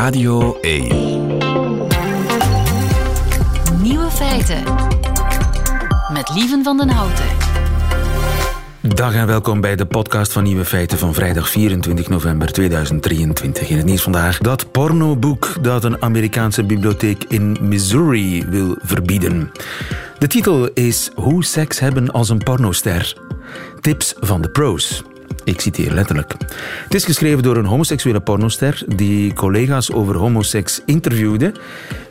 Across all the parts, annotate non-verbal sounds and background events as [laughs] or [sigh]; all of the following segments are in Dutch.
Radio 1. Nieuwe feiten. Met Lieven van den Houten. Dag en welkom bij de podcast van Nieuwe Feiten van vrijdag 24 november 2023. In het nieuws vandaag dat pornoboek dat een Amerikaanse bibliotheek in Missouri wil verbieden. De titel is Hoe seks hebben als een pornoster. Tips van de pros. Ik citeer letterlijk. Het is geschreven door een homoseksuele pornoster die collega's over homoseks interviewde.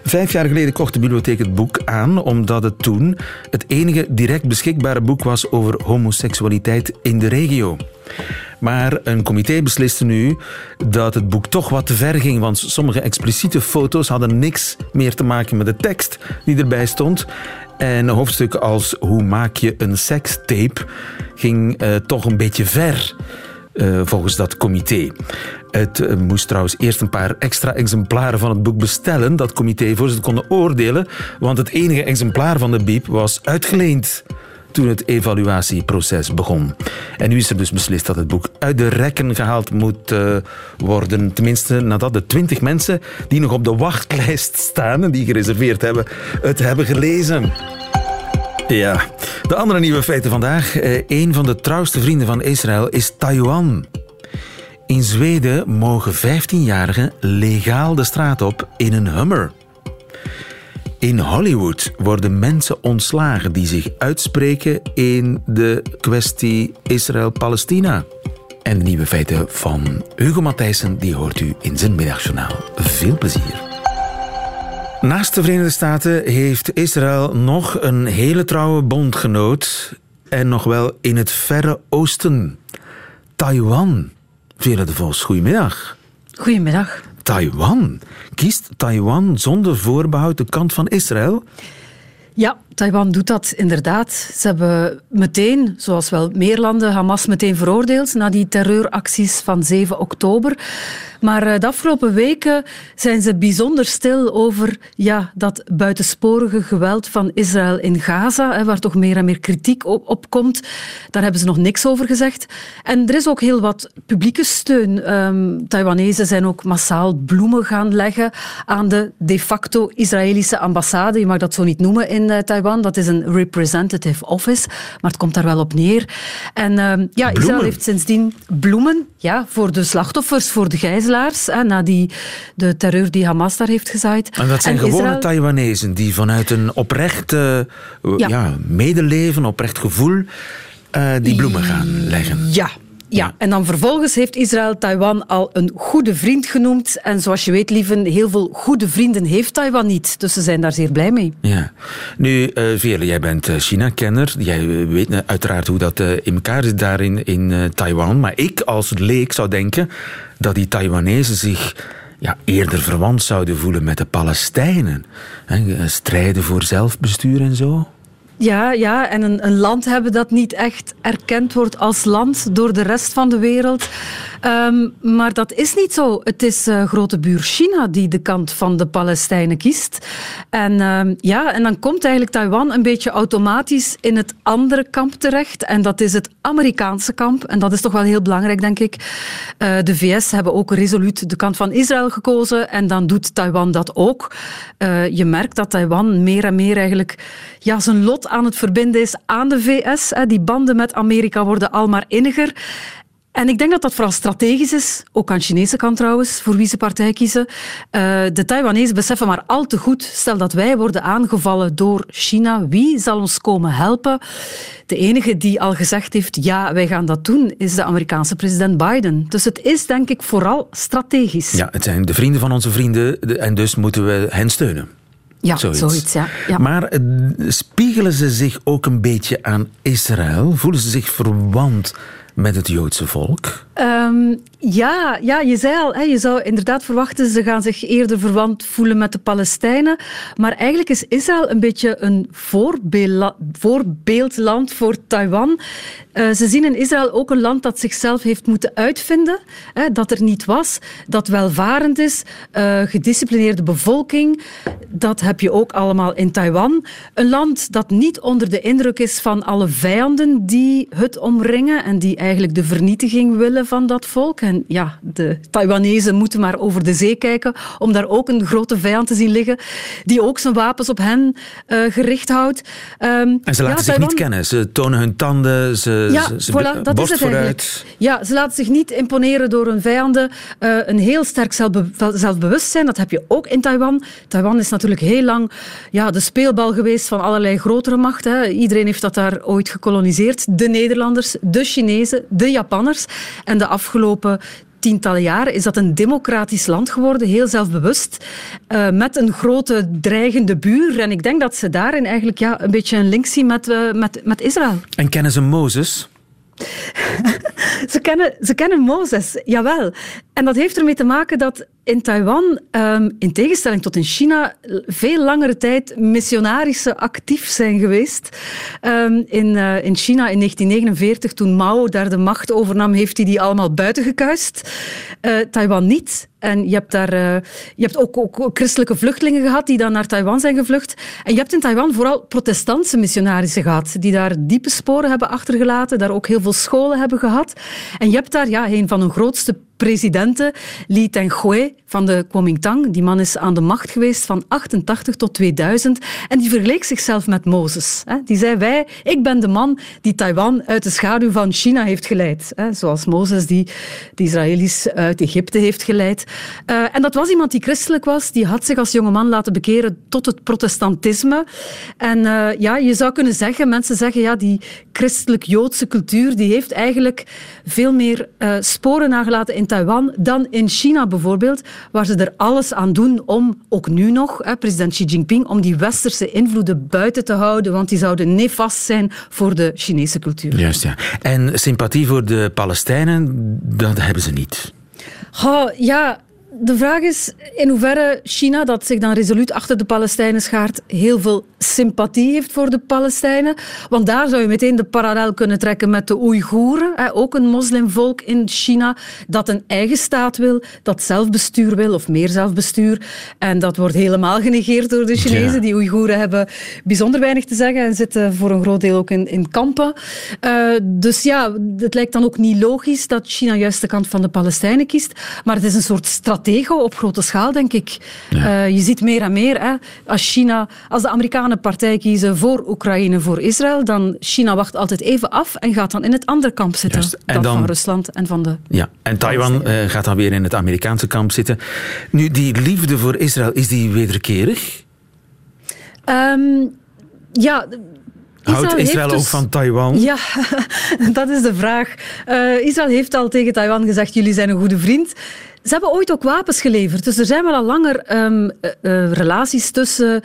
Vijf jaar geleden kocht de bibliotheek het boek aan omdat het toen het enige direct beschikbare boek was over homoseksualiteit in de regio. Maar een comité besliste nu dat het boek toch wat te ver ging, want sommige expliciete foto's hadden niks meer te maken met de tekst die erbij stond. En een hoofdstuk als Hoe maak je een sekstape ging uh, toch een beetje ver. Uh, volgens dat comité. Het uh, moest trouwens eerst een paar extra exemplaren van het boek bestellen, dat comité, voor ze konden oordelen, want het enige exemplaar van de biep was uitgeleend toen het evaluatieproces begon. En nu is er dus beslist dat het boek uit de rekken gehaald moet uh, worden. Tenminste, nadat de twintig mensen die nog op de wachtlijst staan en die gereserveerd hebben, het hebben gelezen. Ja, de andere nieuwe feiten vandaag. Uh, een van de trouwste vrienden van Israël is Taiwan. In Zweden mogen 15-jarigen legaal de straat op in een Hummer. In Hollywood worden mensen ontslagen die zich uitspreken in de kwestie Israël-Palestina. En de nieuwe feiten van Hugo Matthijssen, die hoort u in zijn middagjournaal. Veel plezier. Naast de Verenigde Staten heeft Israël nog een hele trouwe bondgenoot. En nog wel in het verre oosten. Taiwan. Vele de Vos, goedemiddag. Goedemiddag. Taiwan. Kiest Taiwan zonder voorbehoud de kant van Israël? Ja, Taiwan doet dat inderdaad. Ze hebben meteen, zoals wel meer landen, Hamas meteen veroordeeld na die terreuracties van 7 oktober. Maar eh, de afgelopen weken zijn ze bijzonder stil over ja, dat buitensporige geweld van Israël in Gaza, waar toch meer en meer kritiek op, op komt. Daar hebben ze nog niks over gezegd. En er is ook heel wat publieke steun. Um, Taiwanese zijn ook massaal bloemen gaan leggen aan de de facto Israëlische ambassade. Je mag dat zo niet noemen in uh, Taiwan. Dat is een representative office, maar het komt daar wel op neer. En uh, ja, Israël heeft sindsdien bloemen ja, voor de slachtoffers, voor de gijzelaars na die, de terreur die Hamas daar heeft gezaaid. En dat zijn en gewone Israël... Taiwanezen die vanuit een oprecht uh, ja. ja. medeleven, oprecht gevoel, uh, die bloemen gaan leggen. Ja, ja, en dan vervolgens heeft Israël Taiwan al een goede vriend genoemd. En zoals je weet, lieven, heel veel goede vrienden heeft Taiwan niet. Dus ze zijn daar zeer blij mee. Ja. Nu, uh, Veerle, jij bent China-kenner. Jij weet uiteraard hoe dat in elkaar zit daar in, in Taiwan. Maar ik als leek zou denken dat die Taiwanese zich ja, eerder verwant zouden voelen met de Palestijnen. Strijden voor zelfbestuur en zo. Ja, ja, en een, een, land hebben dat niet echt erkend wordt als land door de rest van de wereld. Um, maar dat is niet zo. Het is uh, grote buur China die de kant van de Palestijnen kiest. En, um, ja, en dan komt eigenlijk Taiwan een beetje automatisch in het andere kamp terecht. En dat is het Amerikaanse kamp. En dat is toch wel heel belangrijk, denk ik. Uh, de VS hebben ook resoluut de kant van Israël gekozen. En dan doet Taiwan dat ook. Uh, je merkt dat Taiwan meer en meer eigenlijk ja, zijn lot aan het verbinden is aan de VS. Die banden met Amerika worden al maar inniger. En ik denk dat dat vooral strategisch is, ook aan de Chinese kant trouwens, voor wie ze partij kiezen. Uh, de Taiwanese beseffen maar al te goed, stel dat wij worden aangevallen door China, wie zal ons komen helpen? De enige die al gezegd heeft, ja, wij gaan dat doen, is de Amerikaanse president Biden. Dus het is denk ik vooral strategisch. Ja, het zijn de vrienden van onze vrienden en dus moeten we hen steunen. Ja, zoiets. zoiets ja. ja. Maar eh, spiegelen ze zich ook een beetje aan Israël? Voelen ze zich verwant met het Joodse volk? Um, ja, ja, je zei al, hè, je zou inderdaad verwachten ze gaan zich eerder verwant voelen met de Palestijnen. Maar eigenlijk is Israël een beetje een voorbeeld, voorbeeldland voor Taiwan. Uh, ze zien in Israël ook een land dat zichzelf heeft moeten uitvinden, hè, dat er niet was, dat welvarend is, uh, gedisciplineerde bevolking. Dat heb je ook allemaal in Taiwan. Een land dat niet onder de indruk is van alle vijanden die het omringen en die eigenlijk de vernietiging willen van dat volk. En ja, de Taiwanese moeten maar over de zee kijken om daar ook een grote vijand te zien liggen, die ook zijn wapens op hen uh, gericht houdt. Um, en ze laten zich niet kennen. Ze tonen hun tanden, ze, ja, ze, voilà, dat is het vooruit. Eigenlijk. Ja, ze laten zich niet imponeren door hun vijanden. Uh, een heel sterk zelfbewustzijn, dat heb je ook in Taiwan. Taiwan is natuurlijk heel lang ja, de speelbal geweest van allerlei grotere machten. Iedereen heeft dat daar ooit gekoloniseerd. De Nederlanders, de Chinezen, de Japanners. En de afgelopen tientallen jaren is dat een democratisch land geworden, heel zelfbewust, uh, met een grote dreigende buur. En ik denk dat ze daarin eigenlijk ja, een beetje een link zien met, uh, met, met Israël. En kennen ze Mozes? [laughs] ze, kennen, ze kennen Mozes, jawel. En dat heeft ermee te maken dat in Taiwan, um, in tegenstelling tot in China, veel langere tijd missionarissen actief zijn geweest. Um, in, uh, in China in 1949, toen Mao daar de macht overnam, heeft hij die allemaal buiten gekuist. Uh, Taiwan niet. En je hebt daar uh, je hebt ook, ook, christelijke vluchtelingen gehad die dan naar Taiwan zijn gevlucht. En je hebt in Taiwan vooral protestantse missionarissen gehad, die daar diepe sporen hebben achtergelaten, daar ook heel veel scholen hebben gehad. En je hebt daar ja, een van de grootste presidenten, Li Tenghui van de Kuomintang. Die man is aan de macht geweest van 88 tot 2000 en die vergeleek zichzelf met Mozes. Die zei, wij, ik ben de man die Taiwan uit de schaduw van China heeft geleid. Zoals Mozes die de Israëli's uit Egypte heeft geleid. Eh, en dat was iemand die christelijk was, die had zich als jongeman laten bekeren tot het protestantisme. En eh, ja, je zou kunnen zeggen, mensen zeggen, ja, die christelijk-joodse cultuur, die heeft eigenlijk veel meer uh, sporen nagelaten in Taiwan dan in China bijvoorbeeld, waar ze er alles aan doen om, ook nu nog, hè, president Xi Jinping, om die westerse invloeden buiten te houden, want die zouden nefast zijn voor de Chinese cultuur. Juist, ja. En sympathie voor de Palestijnen, dat hebben ze niet. Oh, ja, de vraag is in hoeverre China, dat zich dan resoluut achter de Palestijnen schaart, heel veel sympathie heeft voor de Palestijnen. Want daar zou je meteen de parallel kunnen trekken met de Oeigoeren, ook een moslimvolk in China dat een eigen staat wil, dat zelfbestuur wil of meer zelfbestuur. En dat wordt helemaal genegeerd door de Chinezen. Die Oeigoeren hebben bijzonder weinig te zeggen en zitten voor een groot deel ook in, in kampen. Uh, dus ja, het lijkt dan ook niet logisch dat China juist de kant van de Palestijnen kiest. Maar het is een soort stratego op grote schaal, denk ik. Uh, je ziet meer en meer. Hè, als China, als de Amerikanen partij kiezen voor Oekraïne, voor Israël, dan China wacht altijd even af en gaat dan in het andere kamp zitten. En dan, van Rusland en van de... Ja, en Taiwan uh, gaat dan weer in het Amerikaanse kamp zitten. Nu, die liefde voor Israël, is die wederkerig? Um, ja... Israël Houdt Israël dus, ook van Taiwan? Ja, [laughs] dat is de vraag. Uh, Israël heeft al tegen Taiwan gezegd, jullie zijn een goede vriend. Ze hebben ooit ook wapens geleverd. Dus er zijn wel al langer um, uh, relaties tussen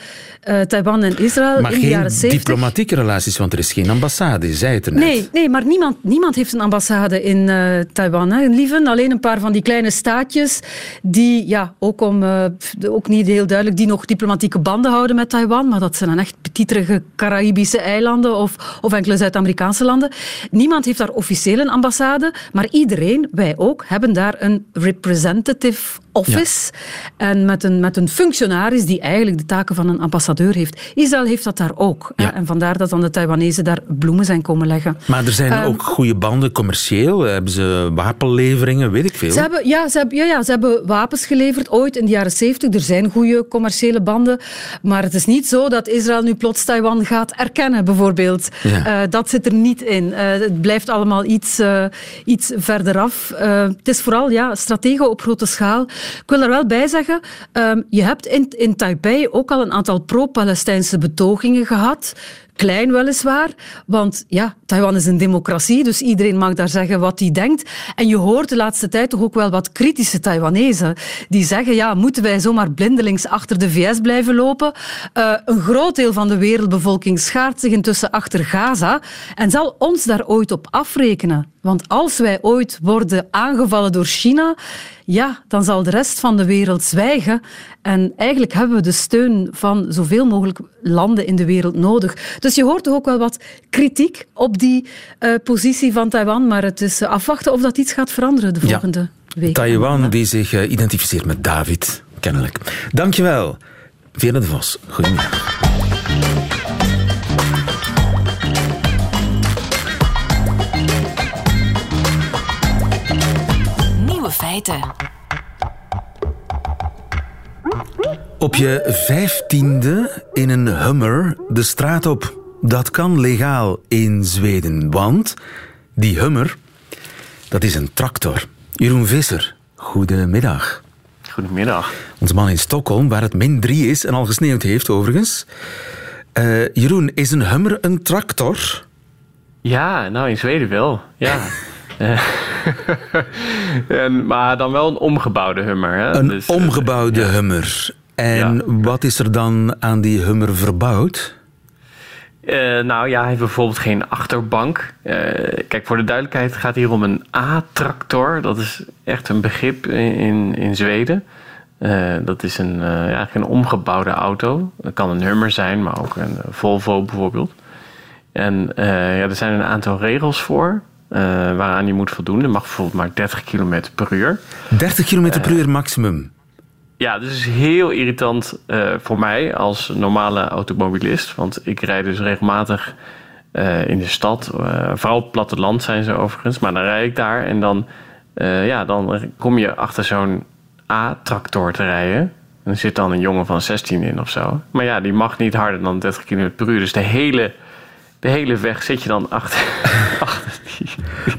uh, Taiwan en Israël maar in de jaren 70. diplomatieke relaties, want er is geen ambassade, je zei het er net. Nee, nee maar niemand, niemand heeft een ambassade in Taiwan. Hè. Lieven, alleen een paar van die kleine staatjes die, ja, ook, om, ook niet heel duidelijk, die nog diplomatieke banden houden met Taiwan, maar dat zijn dan echt petiterige Caribische eilanden of, of enkele Zuid-Amerikaanse landen. Niemand heeft daar officieel een ambassade, maar iedereen, wij ook, hebben daar een representative representative office. En met een, met een functionaris die eigenlijk de taken van een ambassadeur heeft. Israël heeft dat daar ook. En vandaar dat dan de Taiwanese daar bloemen zijn komen leggen. Maar er zijn ehm, ook goede banden commercieel. Hebben ze wapenleveringen, weet ik veel. Ze hebben, ja, ze hebben, ja, ja, ze hebben wapens geleverd ooit in de jaren zeventig. Er zijn goede commerciële banden. Maar het is niet zo dat Israël nu plots Taiwan gaat erkennen, bijvoorbeeld. Uh, dat zit er niet in. Uh, het blijft allemaal iets, uh, iets verder af. het is vooral ja, strategen op grote schaal. Ik wil er wel bij zeggen, um, je hebt in, in Taipei ook al een aantal pro-Palestijnse betogingen gehad. Klein weliswaar, want ja, Taiwan is een democratie, dus iedereen mag daar zeggen wat hij denkt. En je hoort de laatste tijd toch ook wel wat kritische Taiwanezen die zeggen, ja, moeten wij zomaar blindelings achter de VS blijven lopen? Uh, een groot deel van de wereldbevolking schaart zich intussen achter Gaza en zal ons daar ooit op afrekenen. Want als wij ooit worden aangevallen door China, ja, dan zal de rest van de wereld zwijgen. En eigenlijk hebben we de steun van zoveel mogelijk landen in de wereld nodig. Dus je hoort toch ook wel wat kritiek op die uh, positie van Taiwan, maar het is afwachten of dat iets gaat veranderen de volgende ja. weken. Taiwan die zich uh, identificeert met David, kennelijk. Dankjewel. Veerle de Vos, goedemiddag. Feiten. Op je vijftiende in een Hummer de straat op. Dat kan legaal in Zweden, want die Hummer, dat is een tractor. Jeroen Visser, goedemiddag. Goedemiddag. Onze man in Stockholm, waar het min 3 is en al gesneeuwd heeft overigens. Uh, Jeroen, is een Hummer een tractor? Ja, nou in Zweden wel, ja. [laughs] Eh, [laughs] en, maar dan wel een omgebouwde Hummer. Hè? Een dus, omgebouwde ja. Hummer. En wat is er dan aan die Hummer verbouwd? Uh, nou ja, hij heeft bijvoorbeeld geen achterbank. Uh, kijk, voor de duidelijkheid gaat hier om een A-tractor. Dat is echt een begrip in, in Zweden. Uh, dat is een, ja, een omgebouwde auto. Dat kan een Hummer zijn, maar ook een Volvo bijvoorbeeld. En ja, er zijn een aantal regels voor waaraan je moet voldoen. Er mag bijvoorbeeld maar 30 km per uur. 30 km per uur maximum? Ja, dus is heel irritant uh, voor mij als normale automobilist. Want ik rijd dus regelmatig uh, in de stad. Uh, vooral op het platteland zijn ze overigens. Maar dan rijd ik daar en dan, ja, dan kom je achter zo'n A-tractor te rijden. En er zit dan een jongen van 16 in of zo. Maar ja, die mag niet harder dan 30 km per uur. Dus de hele, de hele weg zit je dan achter, [laughs]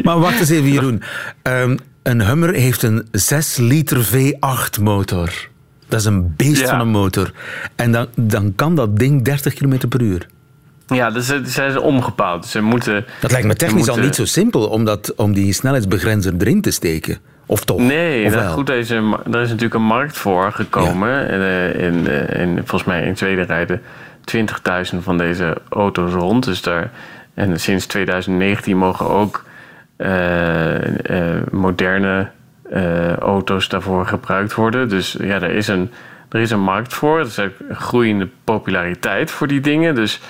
Maar wacht eens even, Jeroen. Um, een Hummer heeft een 6 liter V8 motor. Dat is een beest ja. van een motor. En dan, dan kan dat ding 30 km per uur. Ja, dus ze zijn omgebouwd. Ze moeten, dat lijkt me technisch moeten... al niet zo simpel om, dat, om die snelheidsbegrenzer erin te steken. Of toch? Nee, dat, goed, er is, een, er is natuurlijk een markt voor gekomen. Ja. In, in, in, volgens mij in Zweden rijden 20.000 van deze auto's rond. Dus daar, en sinds 2019 mogen ook moderne uh, auto's daarvoor gebruikt worden. Dus ja, er is een, er is een markt voor. Er is ook een groeiende populariteit voor die dingen. Dus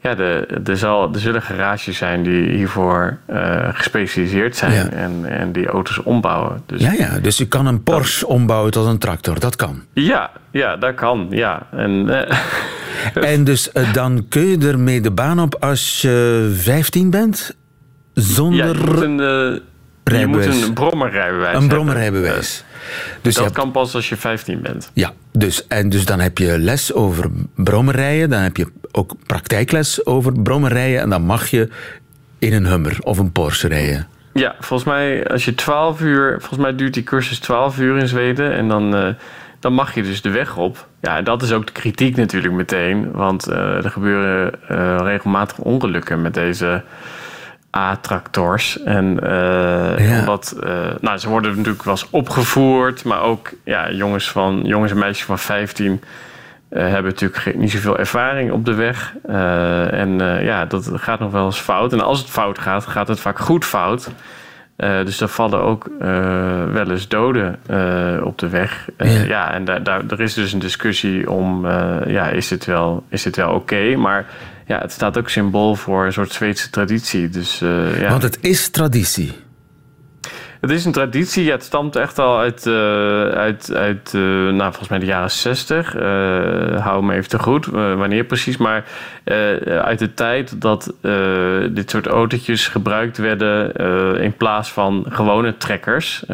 ja, de, er, zal, er zullen garages zijn die hiervoor uh, gespecialiseerd zijn ja. en, en die auto's ombouwen. Dus, ja, ja, dus je kan een Porsche dat, ombouwen tot een tractor, dat kan. Ja, ja dat kan, ja. En, uh, [laughs] en dus uh, dan kun je ermee de baan op als je 15 bent? Zonder... Ja, je moet een, je moet een brommerrijbewijs Een brommerrijbewijs. Dus dat hebt... kan pas als je 15 bent. Ja, dus, en dus dan heb je les over brommerrijden. Dan heb je ook praktijkles over brommerrijden. En dan mag je in een Hummer of een Porsche rijden. Ja, volgens mij als je 12 uur... Volgens mij duurt die cursus 12 uur in Zweden. En dan, uh, dan mag je dus de weg op. Ja, dat is ook de kritiek natuurlijk meteen. Want uh, er gebeuren uh, regelmatig ongelukken met deze... A-tractors. En uh, ja. omdat, uh, nou, ze worden natuurlijk wel eens opgevoerd, maar ook ja, jongens, van, jongens en meisjes van 15 uh, hebben natuurlijk niet zoveel ervaring op de weg. en ja, dat gaat nog wel eens fout. En als het fout gaat, gaat het vaak goed fout. dus er vallen ook wel eens doden op de weg. Ja. ja. en daar, daar, er is dus een discussie om, ja, is dit wel, is dit wel oké? Okay? Maar ja, het staat ook symbool voor een soort Zweedse traditie. Dus, uh, ja. Want het is traditie. Het is een traditie. Ja, het stamt echt al uit, uh, uit, uit uh, nou, volgens mij de jaren 60. hou me even te goed, wanneer precies. Maar uit de tijd dat dit soort autootjes gebruikt werden in plaats van gewone trekkers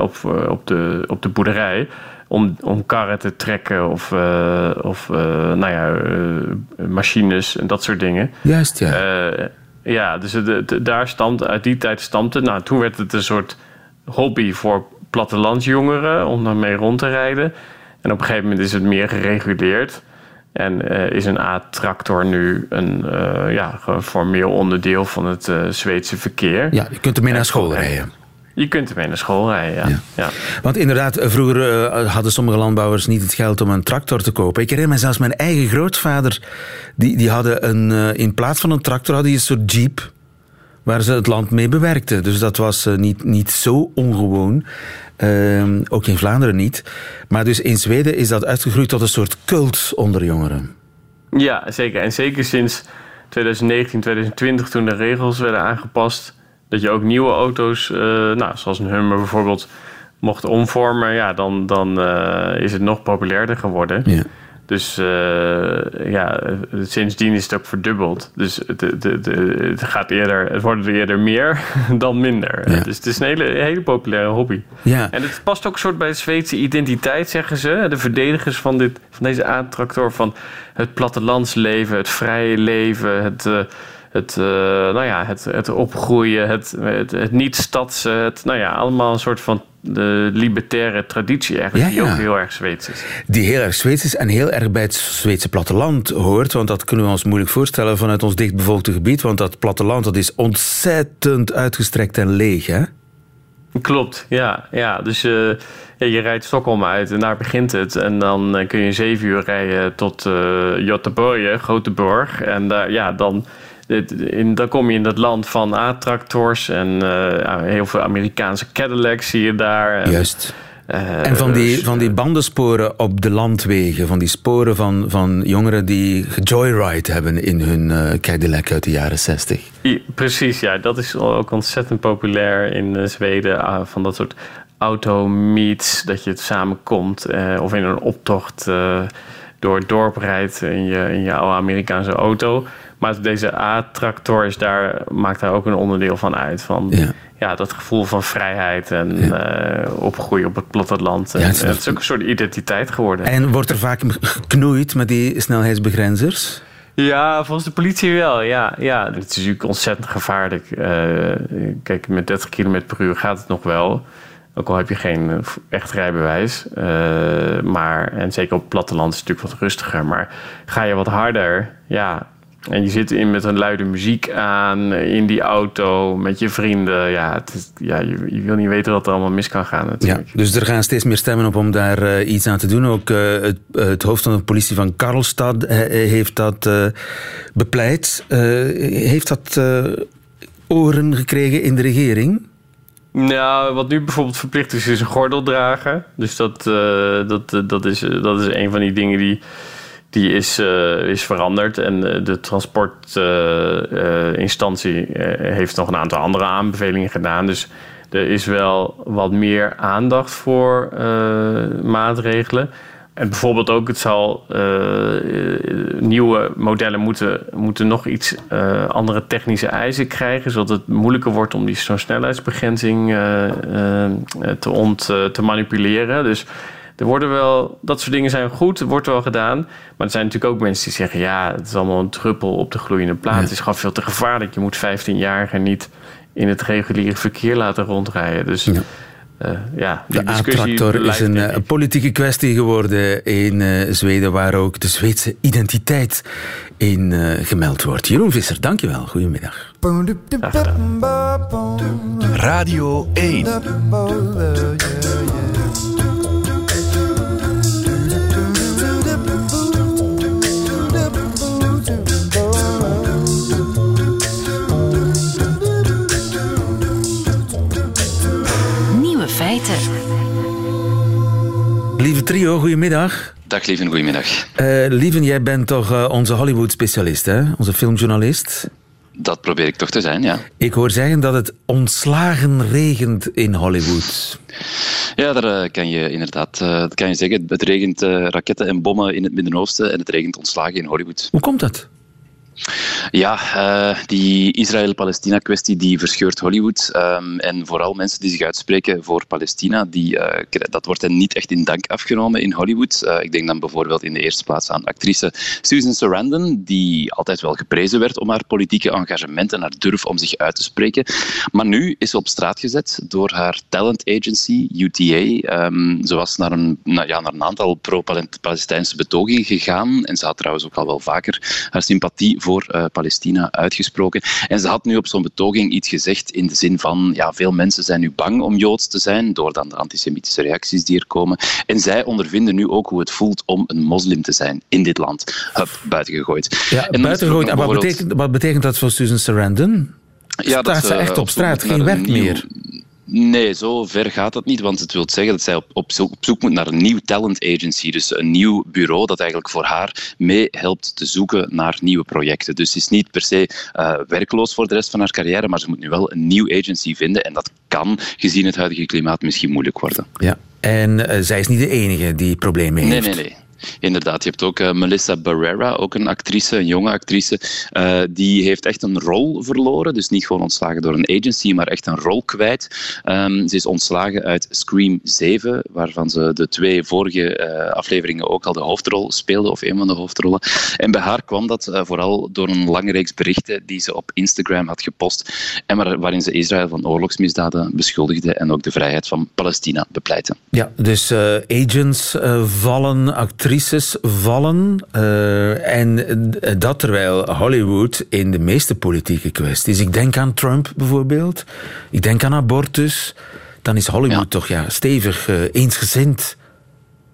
op, op, de, op de boerderij om, om karren te trekken of, uh, of uh, nou ja, uh, machines en dat soort dingen. Juist, ja. ja, dus de, de, daar stamt, uit die tijd stamt het. Nou, toen werd het een soort hobby voor plattelandsjongeren om daarmee rond te rijden. En op een gegeven moment is het meer gereguleerd. En is een A-tractor nu een ja, formeel onderdeel van het Zweedse verkeer. Ja, je kunt ermee naar school rijden. Je kunt ermee naar school rijden, ja. ja. ja. Want inderdaad, vroeger uh, hadden sommige landbouwers niet het geld om een tractor te kopen. Ik herinner me zelfs mijn eigen grootvader, die, die hadden een, uh, in plaats van een tractor hadden die een soort jeep waar ze het land mee bewerkten. Dus dat was uh, niet, niet zo ongewoon. Ehm, ook in Vlaanderen niet. Maar dus in Zweden is dat uitgegroeid tot een soort cult onder jongeren. Ja, zeker. En zeker sinds 2019, 2020, toen de regels werden aangepast dat je ook nieuwe auto's, uh, nou, zoals een Hummer bijvoorbeeld, mocht omvormen, ja, dan, dan uh, is het nog populairder geworden. Ja. Dus uh, ja, sindsdien is het ook verdubbeld. Dus het, het, het, het, gaat eerder, het wordt er eerder meer [laughs] dan minder. Dus het is een hele, hele populaire hobby. Ja. En het past ook soort bij de Zweedse identiteit, zeggen ze. De verdedigers van, dit, van deze aantractor van het plattelandsleven, het vrije leven, het... Uh, het, uh, nou ja, het, het opgroeien, het, het, het niet-stadse, het, nou ja, allemaal een soort van de libertaire traditie eigenlijk, die ook heel erg Zweeds is. Die heel erg Zweeds is en heel erg bij het Zweedse platteland hoort, want dat kunnen we ons moeilijk voorstellen vanuit ons dichtbevolkte gebied, want dat platteland dat is ontzettend uitgestrekt en leeg, hè? Klopt, ja. ja. Dus uh, je rijdt Stockholm uit en daar begint het. En dan uh, kun je zeven uur rijden tot uh, Göteborg, Groteborg. En daar, ja, dan in, dan kom je in dat land van A-tractors en uh, heel veel Amerikaanse Cadillacs zie je daar. En, Juist. Uh, en van die, dus, van die eh, bandensporen op de landwegen, van die sporen van, van jongeren die joyride hebben in hun uh, Cadillac uit de jaren 60. precies, ja, dat is ook ontzettend populair in Zweden. Uh, van dat soort auto-meets, dat je het samenkomt of in een optocht door het dorp rijdt in je, in je oude Amerikaanse auto. Maar deze A-tractor is daar, maakt daar ook een onderdeel van uit. Van ja. dat gevoel van vrijheid en ja. uh, opgroeien op het platteland. Ja, het, is ook een soort identiteit geworden. En wordt er vaak geknoeid met die snelheidsbegrenzers? Ja, volgens de politie wel. Ja, ja. Het is natuurlijk ontzettend gevaarlijk. Uh, kijk, met 30 km per uur gaat het nog wel. Ook al heb je geen echt rijbewijs. Uh, maar, en zeker op het platteland is het natuurlijk wat rustiger. Maar ga je wat harder, ja, en je zit in met een luide muziek aan in die auto met je vrienden. Ja, het is, ja je, je, wil niet weten wat er allemaal mis kan gaan. Natuurlijk. Ja, dus er gaan steeds meer stemmen op om daar uh, iets aan te doen. Ook uh, het, het, hoofd van de politie van Karlstad heeft dat bepleit. heeft dat oren gekregen in de regering? Nou, wat nu bijvoorbeeld verplicht is, is een gordel dragen. Dus dat, dat, dat, is, dat is een van die dingen die die is, uh, is veranderd. En uh, de transportinstantie uh, heeft nog een aantal andere aanbevelingen gedaan. Dus er is wel wat meer aandacht voor maatregelen. En bijvoorbeeld ook, het zal nieuwe modellen moeten, moeten nog iets andere technische eisen krijgen, zodat het moeilijker wordt om die zo'n snelheidsbegrenzing te, ont, te manipuleren. Dus er worden wel, dat soort dingen zijn goed, wordt wel gedaan. Maar er zijn natuurlijk ook mensen die zeggen: ja, het is allemaal een druppel op de gloeiende plaat. Het is gewoon veel te gevaarlijk. Je moet 15-jarigen niet in het reguliere verkeer laten rondrijden. Dus ja. Uh, ja, de A-tractor is een, uh, politieke kwestie geworden in uh, Zweden, waar ook de Zweedse identiteit in gemeld wordt. Jeroen Visser, dankjewel. Goedemiddag. Radio 1. Trio, goedemiddag. Dag Lieven, goedemiddag. Uh, Lieven, jij bent toch uh, onze Hollywood-specialist, hè? onze filmjournalist? Dat probeer ik toch te zijn, ja. Ik hoor zeggen dat het ontslagen regent in Hollywood. Ja, daar uh, kan je inderdaad dat kan je zeggen. Het regent raketten en bommen in het Midden-Oosten en het regent ontslagen in Hollywood. Hoe komt dat? Ja, uh, die Israël-Palestina-kwestie die verscheurt Hollywood. Um, en vooral mensen die zich uitspreken voor Palestina, die, uh, dat wordt hen niet echt in dank afgenomen in Hollywood. Uh, ik denk dan bijvoorbeeld in de eerste plaats aan actrice Susan Sarandon, die altijd wel geprezen werd om haar politieke engagement en haar durf om zich uit te spreken. Maar nu is ze op straat gezet door haar talent agency, UTA. Um, ze was naar een, ja, naar een aantal pro-Palestijnse betogingen gegaan en ze had trouwens ook al wel vaker haar sympathie voor voor uh, Palestina uitgesproken. En ze had nu op zo'n betoging iets gezegd in de zin van ja, veel mensen zijn nu bang om Joods te zijn door dan de antisemitische reacties die er komen. En zij ondervinden nu ook hoe het voelt om een moslim te zijn in dit land. Hup, buiten gegooid. Ja, en buiten gegooid. En wat betekent, wat betekent dat voor Susan Sarandon? Ja, Staat dat ze echt op straat, geen werk meer? Nee, zo ver gaat dat niet, want het wil zeggen dat zij op, op, zoek, moet naar een nieuw talent agency. Dus een nieuw bureau dat eigenlijk voor haar mee helpt te zoeken naar nieuwe projecten. Dus ze is niet per se uh, werkloos voor de rest van haar carrière, maar ze moet nu wel een nieuw agency vinden. En dat kan, gezien het huidige klimaat, misschien moeilijk worden. Ja, en uh, zij is niet de enige die problemen heeft. Nee, nee, nee. Inderdaad, je hebt ook uh, Melissa Barrera, ook een actrice, een jonge actrice. Uh, die heeft echt een rol verloren. Dus niet gewoon ontslagen door een agency, maar echt een rol kwijt. Um, ze is ontslagen uit Scream 7, waarvan ze de twee vorige uh, afleveringen ook al de hoofdrol speelde, of een van de hoofdrollen. En bij haar kwam dat vooral door een lange reeks berichten die ze op Instagram had gepost. En waar, waarin ze Israël van oorlogsmisdaden beschuldigde en ook de vrijheid van Palestina bepleitte. Ja, dus agents vallen, actrices actrices vallen. Uh, en dat terwijl Hollywood in de meeste politieke kwesties. Ik denk aan Trump bijvoorbeeld. Ik denk aan abortus. Dan is Hollywood ja. toch ja, stevig uh, eensgezind.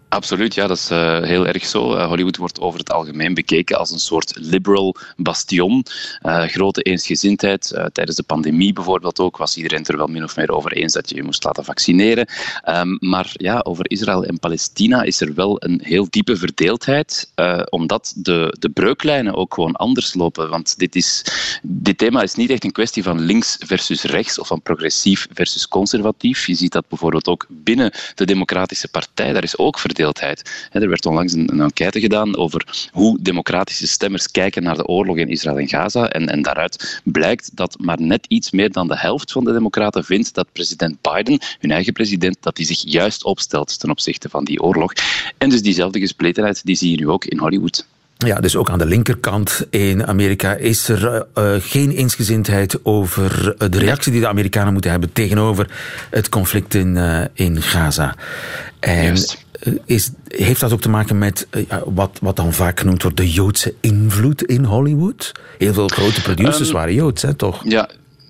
Absoluut, ja, dat is uh, heel erg zo. Uh, Hollywood wordt over het algemeen bekeken als een soort liberal bastion. Uh, grote eensgezindheid. tijdens de pandemie bijvoorbeeld ook was iedereen er wel min of meer over eens dat je je moest laten vaccineren. Um, maar ja, over Israël en Palestina is er wel een heel diepe verdeeldheid, omdat de, de breuklijnen ook gewoon anders lopen. Want dit, is, dit thema is niet echt een kwestie van links versus rechts of van progressief versus conservatief. Je ziet dat bijvoorbeeld ook binnen de Democratische Partij. Daar is ook verdeeldheid Er werd onlangs een, een enquête gedaan over hoe democratische stemmers kijken naar de oorlog in Israël en Gaza. En, en daaruit blijkt dat maar net iets meer dan de helft van de democraten vindt dat president Biden, hun eigen president, dat hij zich juist opstelt ten opzichte van die oorlog. En dus diezelfde gespletenheid die zie je nu ook in Hollywood. Ja, dus ook aan de linkerkant in Amerika is er uh, geen eensgezindheid over de reactie die de Amerikanen moeten hebben tegenover het conflict in, uh, in Gaza. En Juist. Is, heeft dat ook te maken met uh, wat, wat dan vaak genoemd wordt de Joodse invloed in Hollywood? Heel veel grote producers um, waren Joods, hè, toch? Ja,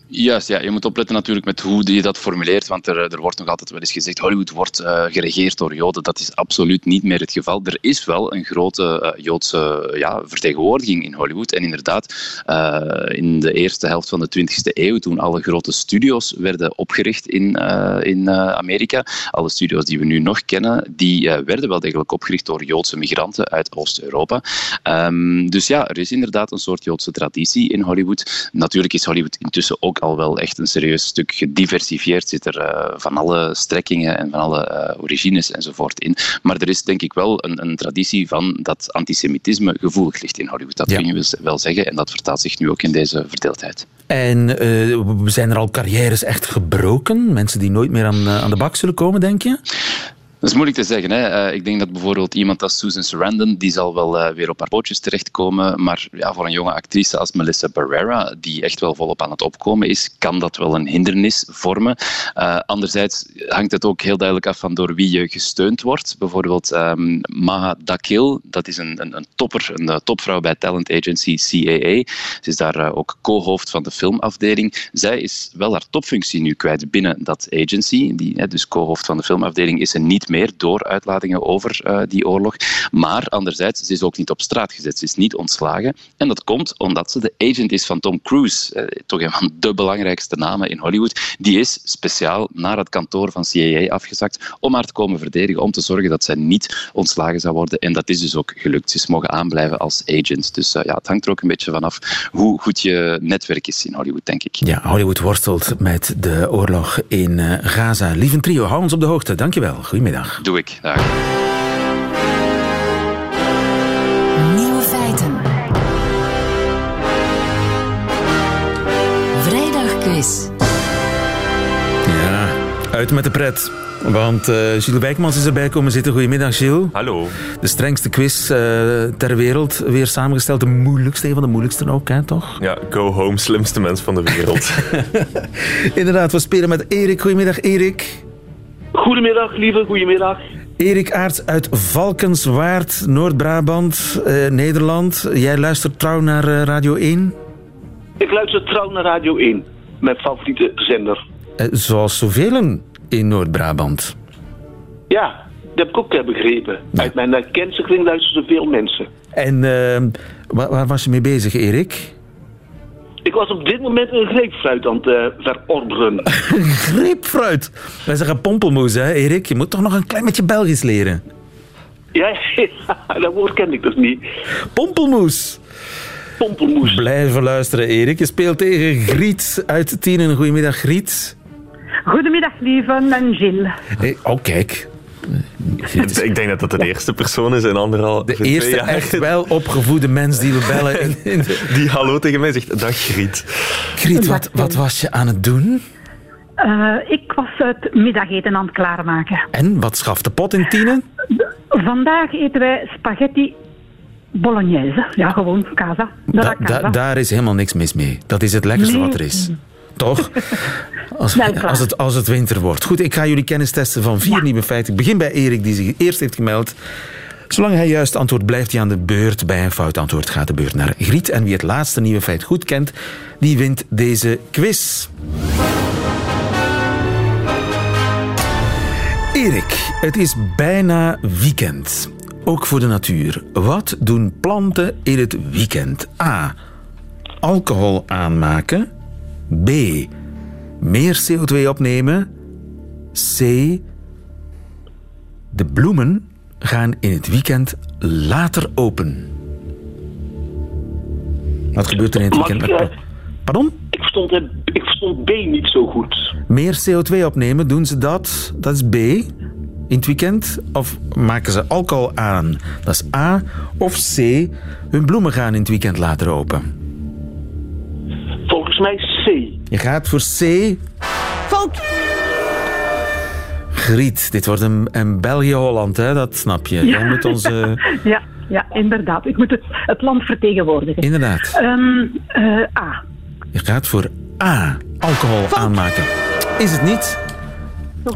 Juist, ja. Je moet opletten natuurlijk met hoe je dat formuleert, want er, er wordt nog altijd wel eens gezegd Hollywood wordt uh, geregeerd door Joden. Dat is absoluut niet meer het geval. Er is wel een grote uh, Joodse ja, vertegenwoordiging in Hollywood. En inderdaad, in de eerste helft van de 20e eeuw, toen alle grote studio's werden opgericht in, in Amerika, alle studio's die we nu nog kennen, die werden wel degelijk opgericht door Joodse migranten uit Oost-Europa. Um, dus ja, er is inderdaad een soort Joodse traditie in Hollywood. Natuurlijk is Hollywood intussen ook al wel echt een serieus stuk gediversifieerd. Zit er uh, van alle strekkingen en van alle uh, origines enzovoort in. Maar er is denk ik wel een, een traditie van dat antisemitisme gevoelig ligt in Hollywood. Dat ja. kun je wel zeggen. En dat vertaalt zich nu ook in deze verdeeldheid. En uh, zijn er al carrières echt gebroken? Mensen die nooit meer aan, aan de bak zullen komen, denk je? Dat is moeilijk te zeggen. Hè. Uh, ik denk dat bijvoorbeeld iemand als Susan Sarandon, die zal wel uh, weer op haar pootjes terechtkomen. Maar ja, voor een jonge actrice als Melissa Barrera, die echt wel volop aan het opkomen is, kan dat wel een hindernis vormen. Uh, anderzijds hangt het ook heel duidelijk af van door wie je gesteund wordt. Bijvoorbeeld um, Maha Dakil, dat is een, een, topper, een topvrouw bij talent agency CAA. Ze is daar ook co-hoofd van de filmafdeling. Zij is wel haar topfunctie nu kwijt binnen dat agency. Die, dus co-hoofd van de filmafdeling is ze niet meer door uitlatingen over uh, die oorlog. Maar anderzijds, ze is ook niet op straat gezet. Ze is niet ontslagen. En dat komt omdat ze de agent is van Tom Cruise. Uh, toch een van de belangrijkste namen in Hollywood. Die is speciaal naar het kantoor van CIA afgezakt om haar te komen verdedigen, om te zorgen dat zij niet ontslagen zou worden. En dat is dus ook gelukt. Ze is mogen aanblijven als agent. Dus uh, ja, het hangt er ook een beetje vanaf hoe goed je netwerk is in Hollywood, denk ik. Ja, Hollywood worstelt met de oorlog in Gaza. Lieve trio, hou ons op de hoogte. Dankjewel. Goedemiddag. Goedemiddag. Doe ik. Dag. Nieuwe feiten. Vrijdagquiz. Ja, uit met de pret. Want uh, Gilles Wijkmans is erbij komen zitten. Goedemiddag, Gilles. Hallo. De strengste quiz uh, ter wereld. Weer samengesteld. De moeilijkste, een van de moeilijkste ook, hè, toch? Ja, go home, slimste mens van de wereld. [laughs] Inderdaad, we spelen met Erik. Goedemiddag, Erik. Goedemiddag, lieve, goedemiddag. Erik Aerts uit Valkenswaard, Noord-Brabant, eh, Nederland. Jij luistert trouw naar uh, Radio 1? Ik luister trouw naar Radio 1, mijn favoriete zender. Eh, zoals zoveel in Noord-Brabant. Ja, dat heb ik ook begrepen. Ja. Uit mijn kenniskring luisteren zoveel mensen. En waar, waar was je mee bezig, Erik? Ik was op dit moment een greepfruit aan het uh, verorberen. [laughs] greepfruit? Wij zeggen pompelmoes, hè, Erik? Je moet toch nog een klein beetje Belgisch leren? Ja, [laughs] ja dat woord ken ik dus niet. Pompelmoes. Pompelmoes. Blijven luisteren, Erik. Je speelt tegen Griet uit Tienen. Goedemiddag, Griet. Goedemiddag, lieve en Gilles. Hey, oh, kijk. Ik denk dat dat de eerste persoon is in anderhalf De eerste jaar echt wel opgevoede mens die we bellen. In, in de- [laughs] Die hallo tegen mij zegt, dag Griet. Griet, wat, wat was je aan het doen? Eh, ik was het middageten aan het klaarmaken. En wat schaft de pot in Tine? Vandaag eten wij spaghetti bolognese. Ja, gewoon casa. Da- da- daar is helemaal niks mis mee. Dat is het lekkerste Nee. wat er is. Toch? Als, als, het, als het winter wordt. Goed, ik ga jullie kennis testen van vier nieuwe feiten. Ik begin bij Erik, die zich eerst heeft gemeld. Zolang hij juist antwoordt, blijft hij aan de beurt. Bij een fout antwoord gaat de beurt naar Griet. En wie het laatste nieuwe feit goed kent, die wint deze quiz. Erik, het is bijna weekend. Ook voor de natuur. Wat doen planten in het weekend? A. Alcohol aanmaken. B. Meer CO2 opnemen. C. De bloemen gaan in het weekend later open. Wat gebeurt er in het weekend met eh, Pardon? Ik verstond, ik verstond B niet zo goed. Meer CO2 opnemen, doen ze dat? Dat is B. In het weekend? Of maken ze alcohol aan? Dat is A. Of C. Hun bloemen gaan in het weekend later open. Volgens mij C. Je gaat voor C. Fout! Griet, dit wordt een, een België-Holland, hè? dat snap je. Jij moet onze... [laughs] Ja, ja, inderdaad. Ik moet het, het land vertegenwoordigen. Inderdaad. Ehm, eh, A. Je gaat voor A. Alcohol aanmaken. Is het niet?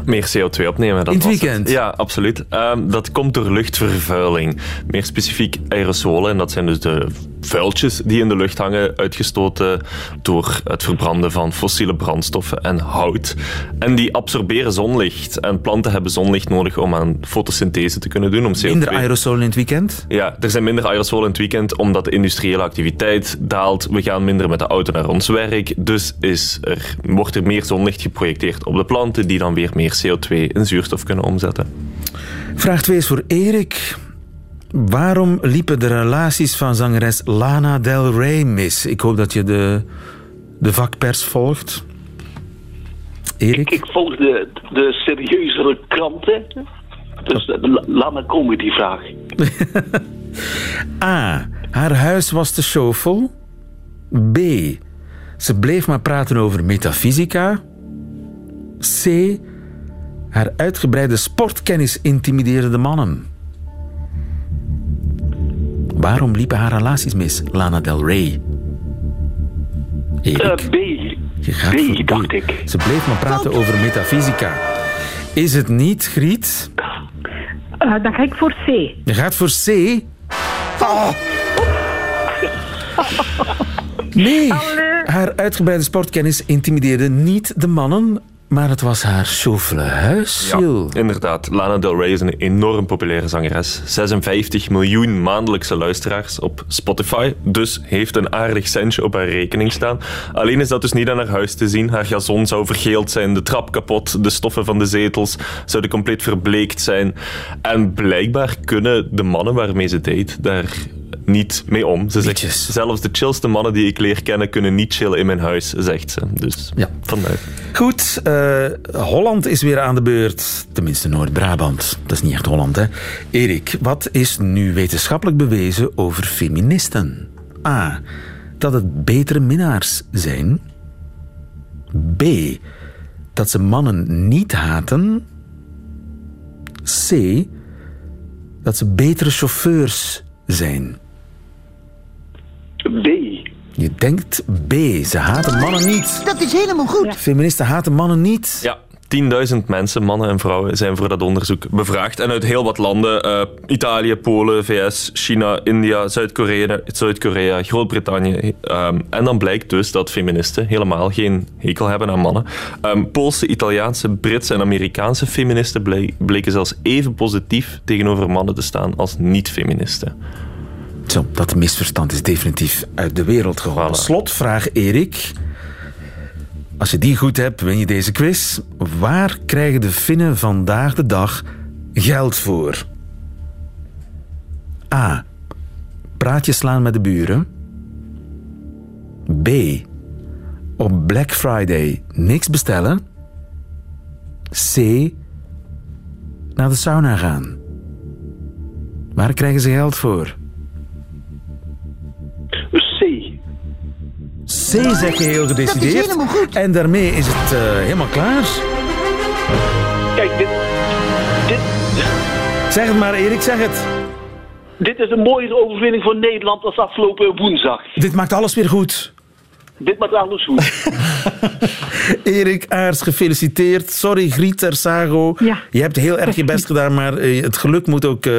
Meer CO2 opnemen. Dat In het weekend? Ja, absoluut. Ehm, dat komt door luchtvervuiling. Meer specifiek aerosolen. En dat zijn dus de vuiltjes die in de lucht hangen, uitgestoten door het verbranden van fossiele brandstoffen en hout. En die absorberen zonlicht. En planten hebben zonlicht nodig om aan fotosynthese te kunnen doen. Om CO2 Minder aerosolen in het weekend? Ja, er zijn minder aerosolen in het weekend omdat de industriële activiteit daalt. We gaan minder met de auto naar ons werk. Dus is er, wordt er meer zonlicht geprojecteerd op de planten die dan weer meer CO2 in zuurstof kunnen omzetten. Vraag 2 is voor Erik. Waarom liepen de relaties van zangeres Lana Del Rey mis? Ik hoop dat je de, de vakpers volgt. Erik? Ik volg de, de serieuzere kranten. Dus la- laat maar komen, die vraag. [laughs] A. Haar huis was te shovel. B. Ze bleef maar praten over metafysica. C. Haar uitgebreide sportkennis intimideerde de mannen. Waarom liepen haar relaties mis, Lana Del Rey? Erik, B. je gaat B, voor dacht ik. Ze bleef maar praten over metafysica. Is het niet, Griet? Eh, dan ga ik voor C. Je gaat voor C. Oh. Nee, haar uitgebreide sportkennis intimideerde niet de mannen, maar het was haar chauvele huis, inderdaad. Lana Del Rey is een enorm populaire zangeres. 56 miljoen maandelijkse luisteraars op Spotify. Dus heeft een aardig centje op haar rekening staan. Alleen is dat dus niet aan haar huis te zien. Haar gazon zou vergeeld zijn, de trap kapot, de stoffen van de zetels zouden compleet verbleekt zijn. En blijkbaar kunnen de mannen waarmee ze date daar niet mee om. Ze zegt, Liedjes. zelfs de chillste mannen die ik leer kennen kunnen niet chillen in mijn huis, zegt ze. Dus Ja. vandaar. Goed, eh, Holland is weer aan de beurt. Tenminste, Noord-Brabant. Dat is niet echt Holland, hè? Erik, wat is nu wetenschappelijk bewezen over feministen? A. Dat het betere minnaars zijn. B. Dat ze mannen niet haten. C. Dat ze betere chauffeurs zijn. Je denkt B. Ze haten mannen niet. Dat is helemaal goed. Feministen haten mannen niet. Ja, 10.000 mensen, mannen en vrouwen, zijn voor dat onderzoek bevraagd. En uit heel wat landen, eh, Italië, Polen, VS, China, India, Zuid-Korea, Zuid-Korea Groot-Brittannië. Ehm, en dan blijkt dus dat feministen helemaal geen hekel hebben aan mannen. Ehm, Poolse, Italiaanse, Britse en Amerikaanse feministen ble- bleken zelfs even positief tegenover mannen te staan als niet-feministen. Zo, dat misverstand is definitief uit de wereld geholpen. Slotvraag, Erik. Als je die goed hebt, win je deze quiz. Waar krijgen de Finnen vandaag de dag geld voor? A. Praatjes slaan met de buren. B. Op Black Friday niks bestellen. C. naar de sauna gaan. Waar krijgen ze geld voor? C zeg je heel gedecideerd. En daarmee is het eh, helemaal klaar. Kijk, dit, dit, Zeg het maar, Erik, zeg het. dit is een mooie overwinning voor Nederland als afgelopen woensdag. Dit maakt alles weer goed. Dit maakt alles goed. [laughs] Erik Aars, gefeliciteerd. Sorry, Griet Tersago. Ja. Je hebt heel erg je best gedaan, maar eh, het geluk moet ook eh,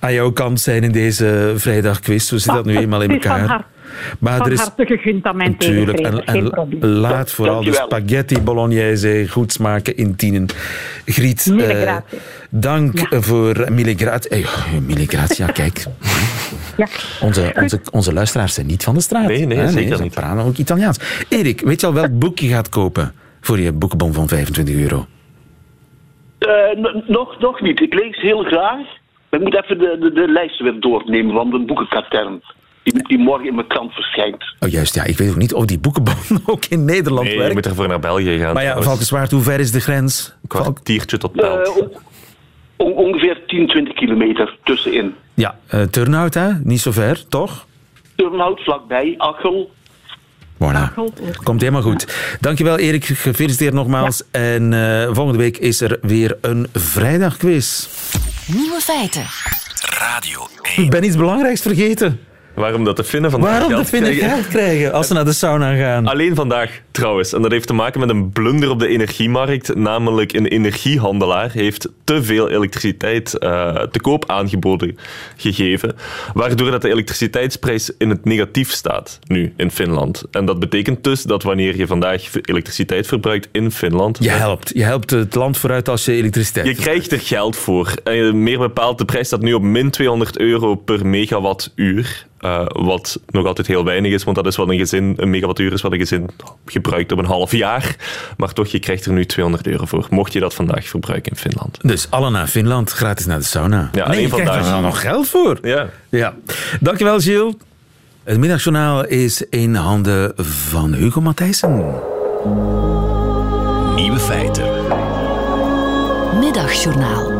aan jouw kant zijn in deze vrijdagquiz. Zo zit dat nu eenmaal in Het is van elkaar. Maar Van er is harte gegund aan mijn natuurlijk en, laat vooral de spaghetti bolognese goed smaken in tienen. Griet, eh, dank Ja. voor. Eh, mille grazie, ja, kijk. [laughs] Ja. Onze, onze, onze luisteraars zijn niet van de straat. Nee, nee, hè? zeker ze niet. praten ook Italiaans. Erik, weet je al welk boek je gaat kopen voor je boekenbon van 25 euro? Eh, nog, nog niet. Ik lees heel graag. Ik moet even de, de, de lijst weer doornemen van de boekenkatern. Die, die morgen in mijn krant verschijnt. Oh, juist, ja. Ik weet ook niet of die boekenbon [laughs] ook in Nederland Nee, je werkt. moet ervoor naar België gaan. Maar ja. Valkenswaard, hoe ver is de grens? Een kwartiertje tot Eh, Pelt. on- on- ongeveer 10, 20 kilometer tussenin. Ja, eh Turnhout, hè? Niet zo ver, toch? Turnhout vlakbij, Achel. Voilà. Komt helemaal goed. Dankjewel, Erik. Gefeliciteerd nogmaals. En eh, volgende week is er weer een vrijdagquiz. Nieuwe feiten. Radio Ik ben iets belangrijks vergeten. Waarom dat de Finnen vandaag Waarom geld de Finnen krijgen? geld krijgen als ze naar de sauna gaan? Alleen vandaag trouwens. En dat heeft te maken met een blunder op de energiemarkt. Namelijk een energiehandelaar heeft te veel elektriciteit eh, te koop aangeboden gegeven. Waardoor dat de elektriciteitsprijs in het negatief staat nu in Finland. En dat betekent dus dat wanneer je vandaag elektriciteit verbruikt in Finland... Je helpt. Je helpt het land vooruit als je elektriciteit Je krijgt er geld voor. Eh, meer bepaald, de prijs staat nu op min 200 euro per megawattuur. Eh, wat nog altijd heel weinig is, want dat is wat een gezin, een megawattuur is wat een gezin gebruikt op een half jaar. Maar toch, je krijgt er nu 200 euro voor, mocht je dat vandaag verbruiken in Finland. Dus alle naar Finland, gratis naar de sauna. Ja, nee, je krijgt vandaag. er dan nog geld voor. Ja. Ja. Dankjewel, Gilles. Het middagjournaal is in handen van Hugo Matthijssen. Nieuwe feiten. Middagjournaal.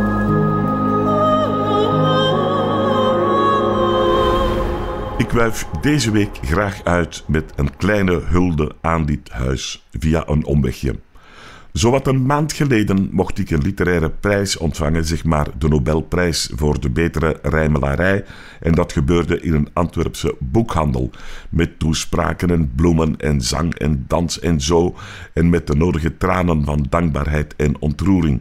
Ik wuif deze week graag uit met een kleine hulde aan dit huis via een omwegje. Zowat een maand geleden mocht ik een literaire prijs ontvangen, zeg maar de Nobelprijs voor de betere rijmelarij. En dat gebeurde in een Antwerpse boekhandel. Met toespraken en bloemen en zang en dans en zo. En met de nodige tranen van dankbaarheid en ontroering.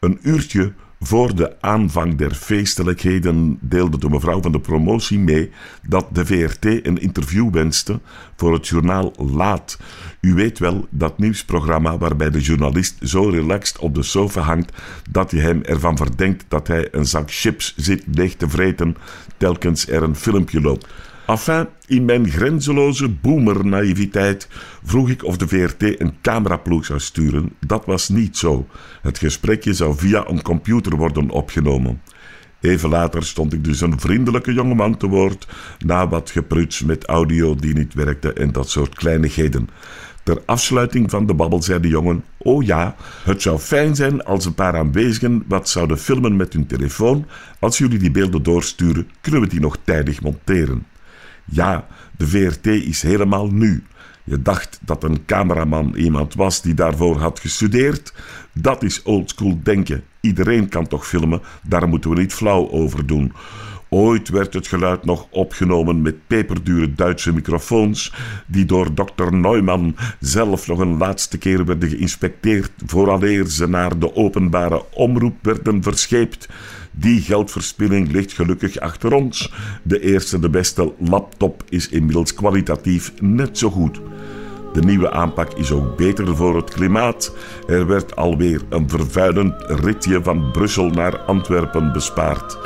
Een uurtje voor de aanvang der feestelijkheden deelde de mevrouw van de promotie mee dat de VRT een interview wenste voor het journaal Laat. U weet wel, dat nieuwsprogramma waarbij de journalist zo relaxed op de sofa hangt dat je hem ervan verdenkt dat hij een zak chips zit leeg te vreten telkens er een filmpje loopt. Enfin, in mijn grenzeloze boomer-naïviteit vroeg ik of de VRT een cameraploeg zou sturen. Dat was niet zo. Het gesprekje zou via een computer worden opgenomen. Even later stond ik dus een vriendelijke jongeman te woord, na wat gepruts met audio die niet werkte en dat soort kleinigheden. Ter afsluiting van de babbel zei de jongen: Oh ja, het zou fijn zijn als een paar aanwezigen wat zouden filmen met hun telefoon. Als jullie die beelden doorsturen, kunnen we die nog tijdig monteren. Ja, de VRT is helemaal nu. Je dacht dat een cameraman iemand was die daarvoor had gestudeerd? Dat is oldschool denken. Iedereen kan toch filmen, daar moeten we niet flauw over doen. Ooit werd het geluid nog opgenomen met peperdure Duitse microfoons, die door dokter Neumann zelf nog een laatste keer werden geïnspecteerd vooraleer ze naar de openbare omroep werden verscheept. Die geldverspilling ligt gelukkig achter ons. De eerste, de beste laptop is inmiddels kwalitatief net zo goed. De nieuwe aanpak is ook beter voor het klimaat. Er werd alweer een vervuilend ritje van Brussel naar Antwerpen bespaard.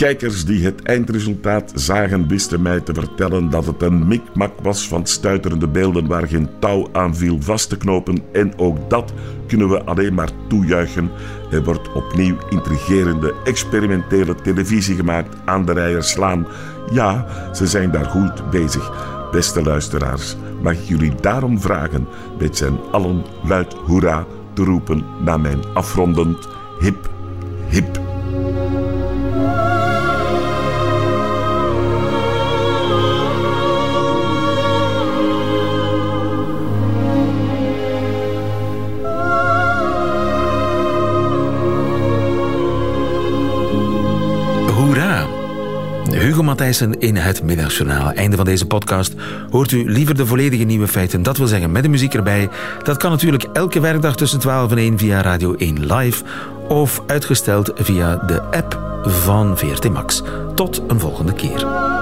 Kijkers die het eindresultaat zagen wisten mij te vertellen dat het een mikmak was van stuiterende beelden waar geen touw aan viel vast te knopen. En ook dat kunnen we alleen maar toejuichen. Er wordt opnieuw intrigerende, experimentele televisie gemaakt aan de rijen slaan. Ja, ze zijn daar goed bezig. Beste luisteraars, mag ik jullie daarom vragen met z'n allen luid hoera te roepen naar mijn afrondend hip hip. Matthijssen in het Middagjournaal. Einde van deze podcast. Hoort u liever de volledige nieuwe feiten, dat wil zeggen met de muziek erbij. Dat kan natuurlijk elke werkdag tussen 12 en 1 via Radio 1 Live of uitgesteld via de app van VRT Max. Tot een volgende keer.